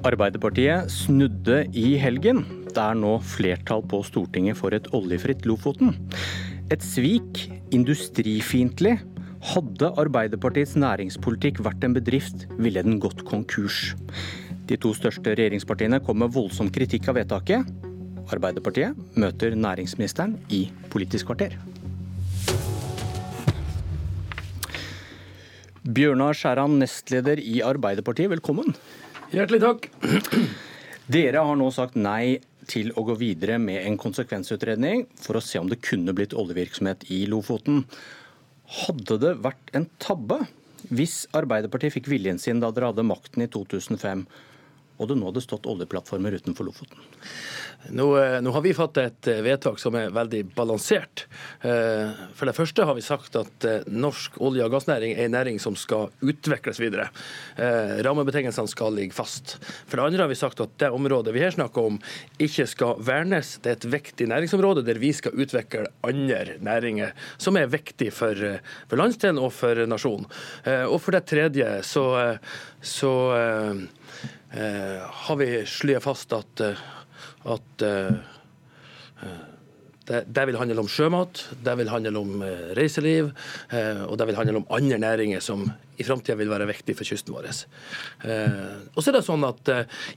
Arbeiderpartiet snudde i helgen. Det er nå flertall på Stortinget for et oljefritt Lofoten. Et svik, industrifiendtlig. Hadde Arbeiderpartiets næringspolitikk vært en bedrift, ville den gått konkurs. De to største regjeringspartiene kom med voldsom kritikk av vedtaket. Arbeiderpartiet møter næringsministeren i Politisk kvarter. Bjørnar Skjæran, nestleder i Arbeiderpartiet, velkommen. Hjertelig takk. Dere har nå sagt nei til å gå videre med en konsekvensutredning for å se om det kunne blitt oljevirksomhet i Lofoten. Hadde det vært en tabbe hvis Arbeiderpartiet fikk viljen sin da dere hadde makten i 2005, og det nå hadde stått oljeplattformer utenfor Lofoten? Nå, eh, nå, har vi fattet et eh, vedtak som er veldig balansert. Eh, for det første har vi sagt at norsk olje- og gassnæring er en næring som skal utvikles videre. Rammebetingelsene skal ligge fast. For det andre har vi sagt at det området vi her snakker om, ikke skal vernes. Det er et viktig næringsområde der vi skal utvikle andre næringer som er viktig for, for landsdelen og for nasjonen. Og for det tredje så, så har vi slått fast at, eh, at eh, det, det, vil handle om sjømat, det vil handle om reiseliv, og det vil handle om andre næringer som i framtida vil være viktig for kysten vår. Og så er det sånn at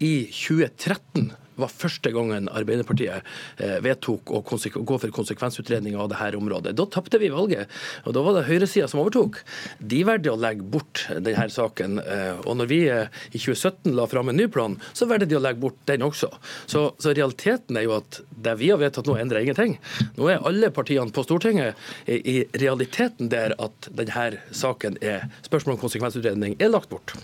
i 2013 var første gangen Arbeiderpartiet eh, vedtok å gå for konsekvensutredning av dette området. Da tapte vi valget, og da var det høyresida som overtok. De valgte å legge bort denne saken. Eh, og når vi eh, i 2017 la fram en ny plan, så valgte de å legge bort den også. Så, så, realiteten er jo at det vi har vedtatt nå, endrer ingenting. Nå er alle partiene på Stortinget i realiteten der at denne saken er spørsmål om konsekvensutredning er lagt bort.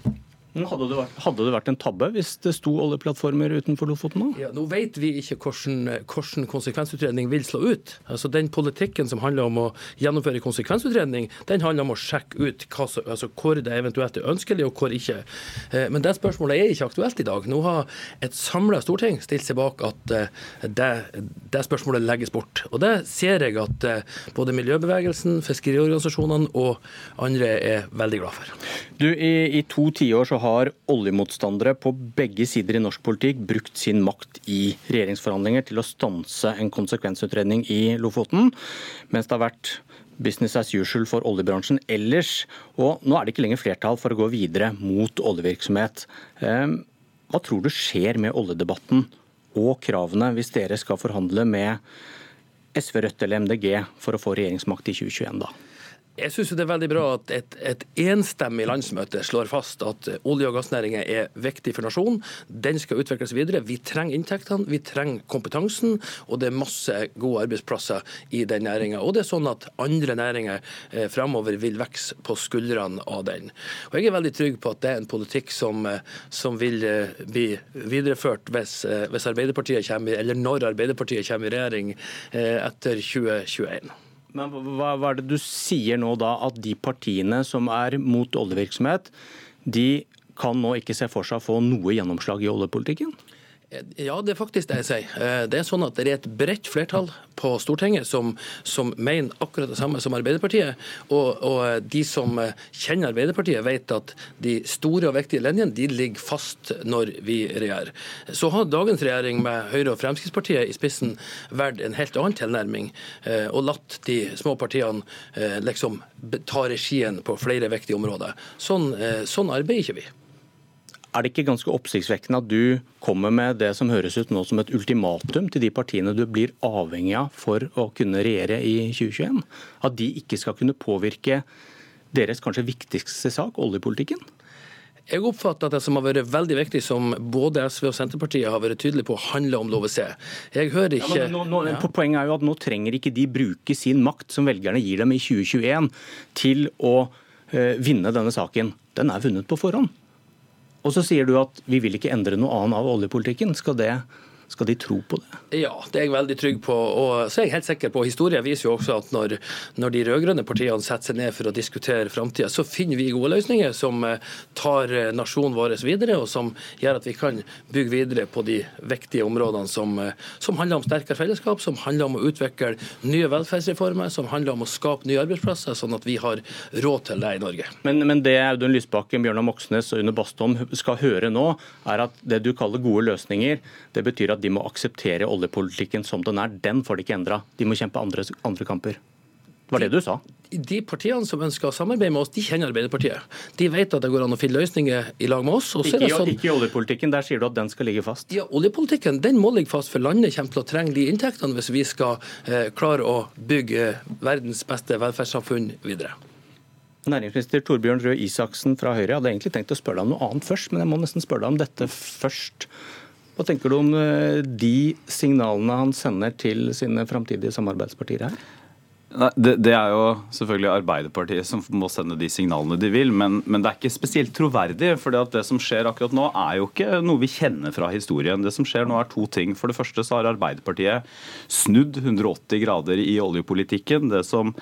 Hadde det, vært, hadde det, vært, en tabbe hvis det sto oljeplattformer utenfor Lofoten nå? Ja, nå vet vi ikke hvordan, hvordan, konsekvensutredning vil slå ut. Altså Den politikken som handler om å gjennomføre konsekvensutredning, den handler om å sjekke ut hva, altså, hvor det eventuelt er ønskelig og hvor ikke. Eh, men det spørsmålet er ikke aktuelt i dag. Nå har et samla storting stilt seg bak at eh, det, det, spørsmålet legges bort. Og det ser jeg at eh, både miljøbevegelsen, fiskeriorganisasjonene og andre er veldig glad for. Du, I, i to tiår så har oljemotstandere på begge sider i norsk politikk brukt sin makt i regjeringsforhandlinger til å stanse en konsekvensutredning i Lofoten, mens det har vært business as usual for oljebransjen ellers. Og nå er det ikke lenger flertall for å gå videre mot oljevirksomhet. Ehm, hva tror du skjer med oljedebatten og kravene hvis dere skal forhandle med SV, Rødt eller MDG for å få regjeringsmakt i 2021 da? Jeg syns det er veldig bra at et, et, enstemmig landsmøte slår fast at olje- og gassnæringen er viktig for nasjonen. Den skal utvikles videre. Vi trenger inntektene, vi trenger kompetansen, og det er masse gode arbeidsplasser i den næringa. Og det er sånn at andre næringer eh, fremover vil vokse på skuldrene av den. Og Jeg er veldig trygg på at det er en politikk som, eh, som vil eh, bli videreført hvis, eh, hvis Arbeiderpartiet kommer, eller når Arbeiderpartiet kommer i regjering etter 2021. Men hva, hva er det du sier nå da, at de partiene som er mot oljevirksomhet, de kan nå ikke se for seg å få noe gjennomslag i oljepolitikken? Ja, det er faktisk det jeg sier. Eh, det er sånn at det er et bredt flertall på Stortinget som, som mener akkurat det samme som Arbeiderpartiet. Og, og, de som kjenner Arbeiderpartiet, vet at de store og viktige linjene de ligger fast når vi regjerer. Så har dagens regjering med Høyre og Fremskrittspartiet i spissen valgt en helt annen tilnærming, eh, og latt de små partiene eh, liksom ta regien på flere viktige områder. Sånn, sånn arbeider ikke vi. Er det ikke ganske oppsiktsvekkende at du kommer med det som høres ut nå som et ultimatum til de partiene du blir avhengig av for å kunne regjere i 2021? At de ikke skal kunne påvirke deres kanskje viktigste sak, oljepolitikken? Jeg oppfatter at det som har vært veldig viktig, som både SV og Senterpartiet har vært tydelige på, handler om lov å se. Jeg hører ikke ja, nå, nå, ja. Poenget er jo at nå trenger ikke de bruke sin makt, som velgerne gir dem i 2021, til å uh, vinne denne saken. Den er vunnet på forhånd. Og så sier du at vi vil ikke endre noe annet av oljepolitikken. Skal det, Skal de tro på det? Ja, det er jeg veldig trygg på. Og så er jeg helt sikker på, Historien viser jo også at når, når de rød-grønne partiene setter seg ned for å diskutere framtida, så finner vi gode løsninger som eh, tar eh, nasjonen vår videre, og som gjør at vi kan bygge videre på de viktige områdene som, eh, som handler om sterkere fellesskap, som handler om å utvikle nye velferdsreformer, som handler om å skape nye arbeidsplasser, sånn at vi har råd til det i Norge. Men, men det Audun Lysbakken, Bjørnar Moxnes og Une Bastholm skal høre nå, er at det du kaller gode løsninger, det betyr at de må akseptere oljepolitikken som den er. Den får de ikke endra. De må kjempe andre, andre kamper. Det var det du sa. De partiene som ønsker å samarbeide med oss, de kjenner Arbeiderpartiet. De vet at det går an å finne løsninger i lag med oss. Ikke, sånn, ikke, i oljepolitikken, der sier du at den skal ligge fast? Ja, Oljepolitikken den må ligge fast, for landet kommer til å trenge de inntektene hvis vi skal eh, klare å bygge verdens beste velferdssamfunn videre. Næringsminister Torbjørn Røe Isaksen fra Høyre, jeg hadde egentlig tenkt å spørre deg om noe annet først, men jeg må nesten spørre deg om dette først. Hva tenker du om eh, de signalene han sender til sine framtidige samarbeidspartier her? Det, det, er jo selvfølgelig Arbeiderpartiet som må sende de signalene de vil, men, men det er ikke spesielt troverdig. for det som skjer akkurat nå er jo ikke noe vi kjenner fra historien. Det som skjer nå er to ting. For det første så har Arbeiderpartiet snudd 180 grader i oljepolitikken. Det som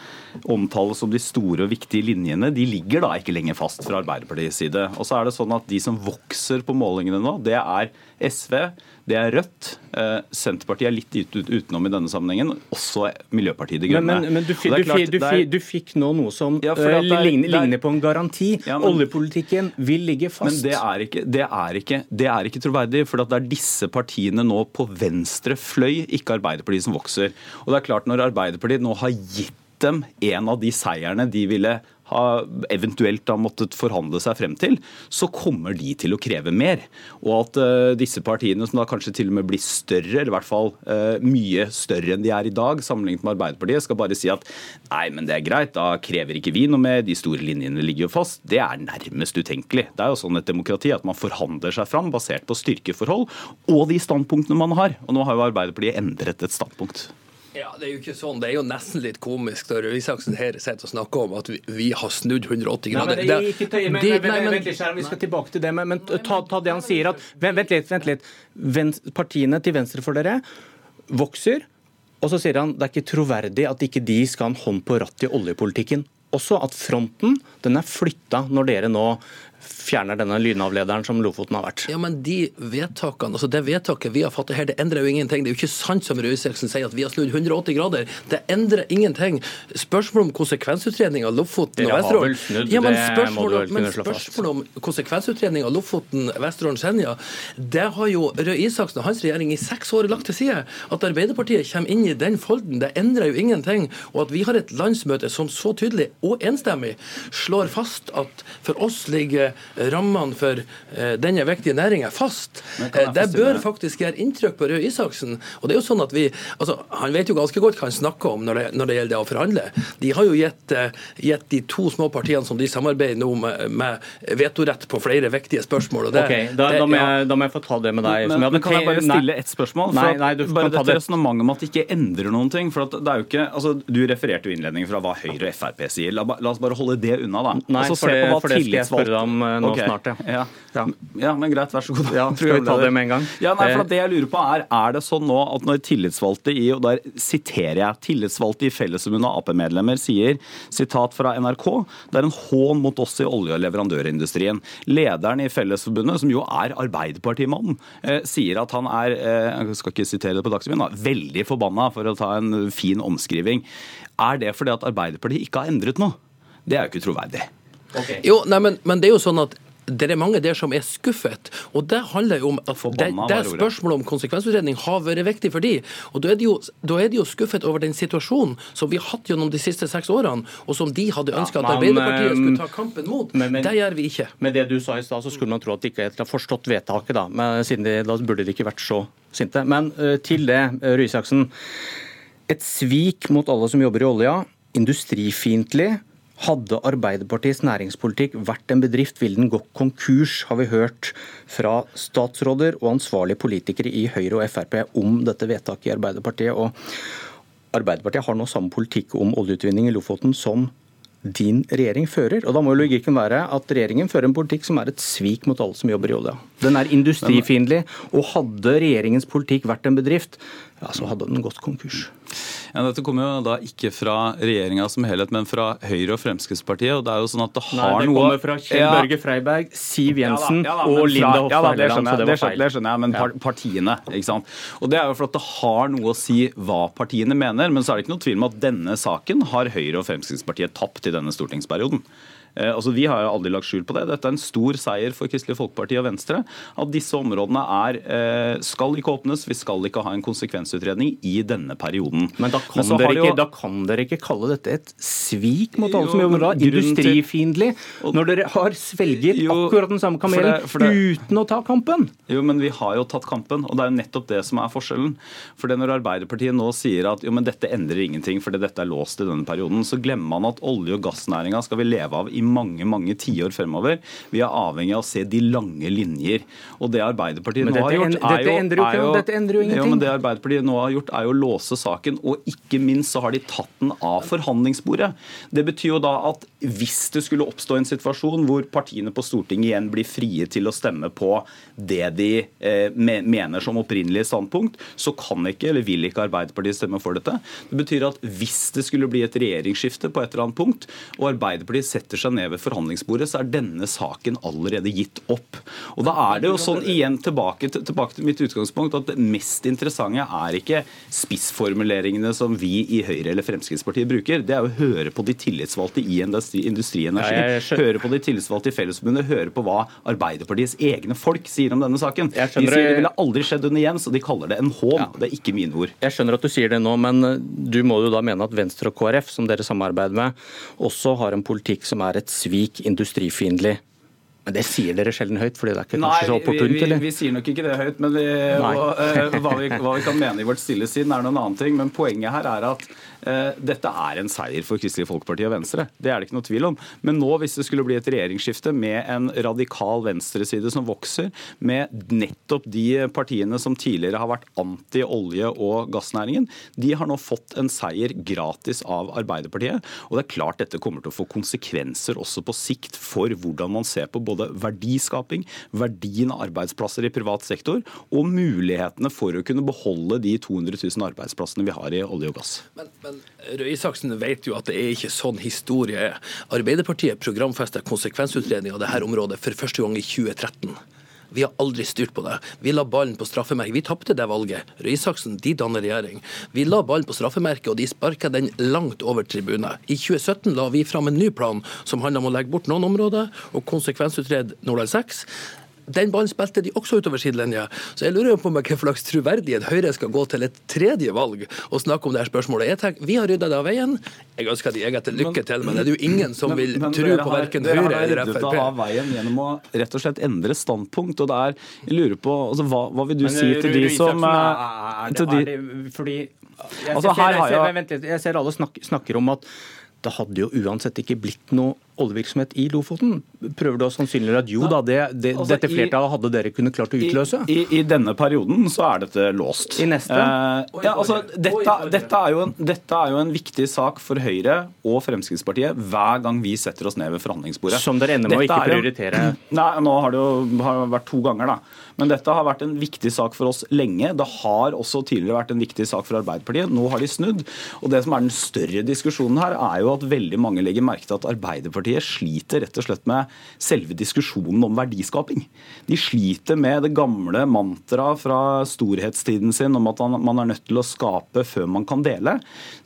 omtales som de store og viktige linjene, de ligger da ikke lenger fast fra Arbeiderpartiets side. Og så er det sånn at de som vokser på målingene nå, det er SV, det er Rødt. Eh, Senterpartiet er litt utenom i denne sammenhengen. Også Miljøpartiet De Grønne. Men, men, men du, du, klart, du, er... du, fikk nå noe som ja, uh, ligner, ligner, på en garanti. Ja, men, Oljepolitikken vil ligge fast. Men det er ikke, det er ikke, det er ikke troverdig. For det er disse partiene nå på venstre fløy, ikke Arbeiderpartiet, som vokser. Og det er klart Når Arbeiderpartiet nå har gitt dem en av de seierne de ville har eventuelt har måttet forhandle seg frem til, så kommer de til å kreve mer. Og at uh, disse partiene, som da kanskje til og med blir større, eller i hvert fall uh, mye større enn de er i dag, sammenlignet med Arbeiderpartiet, skal bare si at nei, men det er greit, da krever ikke vi noe mer, de store linjene ligger jo fast. Det er nærmest utenkelig. Det er jo sånn et demokrati at man forhandler seg fram basert på styrkeforhold og de standpunktene man har. Og nå har jo Arbeiderpartiet endret et standpunkt. Ja, Det er jo ikke sånn. Det er jo nesten litt komisk når Røe Isaksen her sitter og snakker om at vi, vi har snudd 180 grader. Nei, men, ikke tøye, men, nei, men, vent litt, Skjæren, vi skal tilbake til det. Men, men ta, ta, det han sier. at, Vent litt. vent litt, vent, Partiene til venstre for dere vokser. Og så sier han det er ikke troverdig at ikke de skal ha en hånd på rattet i oljepolitikken. Også at fronten den er flytta når dere nå fjerner denne lynavlederen som Lofoten har vært. Ja, men de vedtakene, altså Det vedtaket vi har fattet her, det endrer jo ingenting. Det er jo ikke sant som Røe Isaksen sier at vi har snudd 180 grader. Det endrer ingenting. Spørsmål om konsekvensutredning av Lofoten og Vesterålen snudd, ja, men spørsmål, men spørsmål om konsekvensutredning av Lofoten, Vesterålen, Senja, det har jo Røe Isaksen og hans regjering i seks år lagt til side. At Arbeiderpartiet kommer inn i den folden, det endrer jo ingenting. Og at vi har et landsmøte som så tydelig og enstemmig slår fast at for oss ligger rammene for eh, denne viktige næringa fast. Eh, det bør faktisk gjøre inntrykk på Røe Isaksen. Og det er jo sånn at vi, altså, Han vet jo ganske godt hva han snakker om når det, når det gjelder det å forhandle. De har jo gitt, eh, gitt, de to små partiene som de samarbeider nå med, med vetorett på flere viktige spørsmål. Det, okay, da, det, da, må jeg, da, må jeg, få ta det med deg. Men, men kan jeg bare stille ett spørsmål? Nei, nei, du bare dette resonnementet om at det ikke endrer noen ting. for det er jo ikke, altså, Du refererte jo innledningen fra hva Høyre og Frp sier. La, la, oss bare holde det unna, da. Nei, altså, for, det, for det skal jeg spørre deg om nå okay. snart. Ja. Ja. ja. men greit, vær så god. Ja, skal vi ta det med en gang? Ja, nei, for det jeg lurer på Er er det sånn nå at når tillitsvalgte i og der siterer jeg, tillitsvalgte i Fellesforbundet og Ap-medlemmer sier, sitat fra NRK, det er en hån mot oss i olje- og leverandørindustrien. Lederen i Fellesforbundet, som jo er Arbeiderpartimannen, eh, sier at han er eh, jeg skal ikke sitere det på Dagsrevyen, veldig forbanna, for å ta en fin omskriving. Er det fordi at Arbeiderpartiet ikke har endret noe? Det er jo ikke troverdig. Okay. Jo, nei, men, men, det er jo sånn at det er mange der som er skuffet. og Det handler jo om at det, det spørsmålet om konsekvensutredning har vært viktig for de, og Da er de jo, er de jo skuffet over den situasjonen som vi har hatt gjennom de siste seks årene, og som de hadde ønska ja, at Arbeiderpartiet skulle ta kampen mot. Men, men, det gjør vi ikke. Med det du sa i stad, så skulle man tro at de ikke helt har forstått vedtaket, da. Men siden de, da burde de ikke vært så sinte. Men uh, til det, Røe Isaksen. Et svik mot alle som jobber i olja. Industrifiendtlig hadde Arbeiderpartiets næringspolitikk vært en bedrift, ville den gått konkurs, har vi hørt fra statsråder og ansvarlige politikere i Høyre og Frp om dette vedtaket i Arbeiderpartiet. Og Arbeiderpartiet har nå samme politikk om oljeutvinning i Lofoten som din regjering fører. Og Da må logikken være at regjeringen fører en politikk som er et svik mot alle som jobber i olja. Den er industrifiendtlig, og hadde regjeringens politikk vært en bedrift, ja, så hadde den gått konkurs. Ja, dette kommer jo da ikke fra regjeringa som helhet, men fra Høyre og Fremskrittspartiet. og Det er jo sånn at det har Nei, det noe kommer fra Kjell Ja. Børge Freiberg, Siv Jensen Ja da, ja da, og men Linda fra- Hofstad ja, det skjønner jeg, det det skjønner, det skjønner jeg, men par- partiene. ikke sant? Og Det er jo for at det har noe å si hva partiene mener, men så er det ikke noe tvil om at denne saken har Høyre og Fremskrittspartiet tapt i denne stortingsperioden. Eh, altså Vi har jo aldri lagt skjul på det. Dette er en stor seier for Kristelig Folkeparti og Venstre. At disse områdene er, eh, skal ikke åpnes. Vi skal ikke ha en konsekvensutredning i denne perioden. Men da kan, Men dere ikke, jo- da kan dere ikke kalle dette et svik mot alle Jo, som jobber da? grunnen til- Når dere har svelget Jo, akkurat den samme for kamelen det- for det- uten å ta kampen. Jo, men vi har jo tatt kampen, og det er jo nettopp det som er forskjellen. For det Når Arbeiderpartiet nå sier at jo, men dette endrer ingenting fordi dette er låst i denne perioden, så glemmer man at olje- og gassnæringa skal vi leve av i mange mange tiår fremover. Vi er avhengig av å se de lange linjer. Og det Arbeiderpartiet nå har gjort, er jo, er jo endrer jo Jo, men det Arbeiderpartiet nå har gjort, er jo å låse saken, og ikke minst så har de tatt den av forhandlingsbordet. Det betyr jo da at hvis det skulle oppstå en situasjon hvor partiene på Stortinget igjen blir frie til å stemme på det de eh, mener som opprinnelig standpunkt, så kan ikke eller vil ikke Arbeiderpartiet stemme for dette. Det betyr at hvis det skulle bli et regjeringsskifte på et eller annet punkt, og Arbeiderpartiet setter seg ned ved forhandlingsbordet, så er denne saken allerede gitt opp. Og da er det jo sånn igjen tilbake til, tilbake til mitt utgangspunkt at det mest interessante er ikke spissformuleringene som vi i Høyre eller Fremskrittspartiet bruker. Det er å høre på de tillitsvalgte i Industri, høre på de tillitsvalgte i Fellesforbundet, høre på hva Arbeiderpartiets egne folk sier om denne saken. De sier det- det ville aldri skjedd under Jens, og de kaller det en hån. Det er ikke mine ord. Jeg skjønner at du sier det nå, men eh, du må jo da mene at Venstre og KrF, som dere samarbeider med, også har en politikk som er et svik industrifiendtlig. Men det sier dere sjelden høyt, fordi det er ikke kanskje så vi, opportunt, vi, eller? vi sier nok ikke det høyt, men vi, og, uh, hva, vi, hva vi kan mene i vårt stille sinn, er noen annen ting. Men poenget her er at dette er en seier for Kristelig Folkeparti og Venstre. Det er det ikke noe tvil om. Men nå, hvis det skulle bli et regjeringsskifte med en radikal venstreside som vokser, med nettopp de partiene som tidligere har vært anti olje- og gassnæringen, de har nå fått en seier gratis av Arbeiderpartiet. Og det er klart dette kommer til å få konsekvenser også på sikt for hvordan man ser på både verdiskaping, verdien av arbeidsplasser i privat sektor og mulighetene for å kunne beholde de 200 000 arbeidsplassene vi har i olje og gass. Men, men Røe Isaksen vet jo at det er ikke sånn historie er. Arbeiderpartiet programfester konsekvensutredning av dette området for første gang i 2013. Vi har aldri styrt på det. Vi la ballen på straffemerket. Vi tapte det valget. Røe Isaksen de danner regjering. Vi la ballen på straffemerket, og de sparka den langt over tribunet. I 2017 la vi fram en ny plan som handla om å legge bort noen områder og konsekvensutrede Nordland 6. Den ballen spilte de også utover sidelinja. Så jeg lurer på meg hva slags troverdighet Høyre skal gå til et tredje valg og snakke om det her spørsmålet. Jeg tenker, Vi har rydda det av veien. Jeg ønsker de egentlig lykke til, men det er jo ingen som vil Men- men tro dere på har- verken dere har Høyre eller ryddet det av veien gjennom å rett og slett endre standpunkt. og det er, jeg lurer på, altså, hva, hva vil du Men, si eh, til de som eh, er til de, er det fordi jeg, Altså, ser, her jeg, ser, jeg- vent jeg ser alle snakker, snakker om at det hadde jo uansett ikke blitt noe oljevirksomhet i Lofoten. Prøver du å sannsynliggjøre at jo da, det, det, Altså, dette i- flertallet hadde dere kunne klart å utløse? I, i, I denne perioden så er dette låst. I neste? Eh, ja, altså, dette, dette, er jo en, dette er jo en viktig sak for Høyre og Fremskrittspartiet hver gang vi setter oss ned ved forhandlingsbordet. Som dere ender med å ikke prioritere? en- prioritere. Nei, nå har det jo har vært to ganger, da. Men dette har vært en viktig sak for oss lenge. Det har også tidligere vært en viktig sak for Arbeiderpartiet. Nå har de snudd. Og det som er den større diskusjonen her, er jo at veldig mange legger merke til at Arbeiderpartiet sliter rett og slett med selve diskusjonen om verdiskaping. De sliter med det gamle mantraet fra storhetstiden sin om at man er nødt til å skape før man kan dele.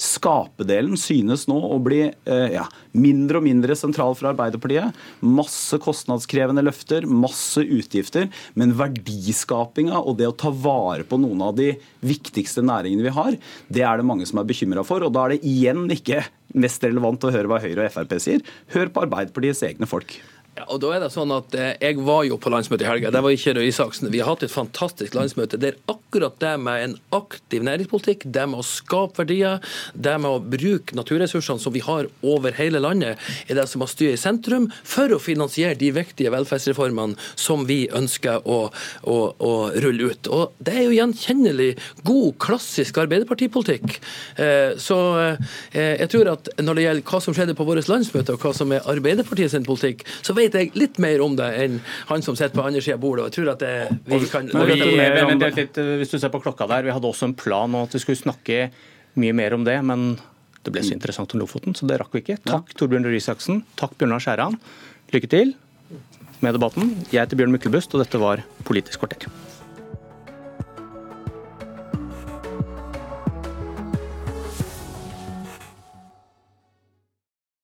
Skapedelen synes nå å bli eh, ja, mindre og mindre sentral for Arbeiderpartiet. Masse kostnadskrevende løfter, masse utgifter. Men verdiskapinga og det å ta vare på noen av de viktigste næringene vi har, det er det mange som er bekymra for. Og da er det igjen ikke mest relevant å høre hva Høyre og Frp sier. Hør på Arbeiderpartiets egne folk. Ja, og da er det sånn at eh, Jeg var jo på landsmøtet i helga. Det var ikke Røe Isaksen. Vi har hatt et fantastisk landsmøte der akkurat det med en aktiv næringspolitikk, det med å skape verdier, det med å bruke naturressursene som vi har over hele landet, er det som har styrt i sentrum for å finansiere de viktige velferdsreformene som vi ønsker å, å, å rulle ut. Og Det er jo gjenkjennelig god, klassisk arbeiderpartipolitikk. Eh, så eh, jeg tror at når det gjelder hva som skjedde på vårt landsmøte, og hva som er Arbeiderpartiet sin politikk, så vet vet jeg litt mer om det enn han som sitter på andre sida av bordet. og jeg tror at det, vi kan... Men, vi, men, men, litt, hvis du ser på klokka der, Vi hadde også en plan om at vi skulle snakke mye mer om det. men det ble så interessant om Lofoten, så det rakk vi ikke. Takk Torbjørn Røe Isaksen. Takk Bjørnar Skjæran. Lykke til med debatten. Jeg heter Bjørn Myklebust, og dette var Politisk kvarter.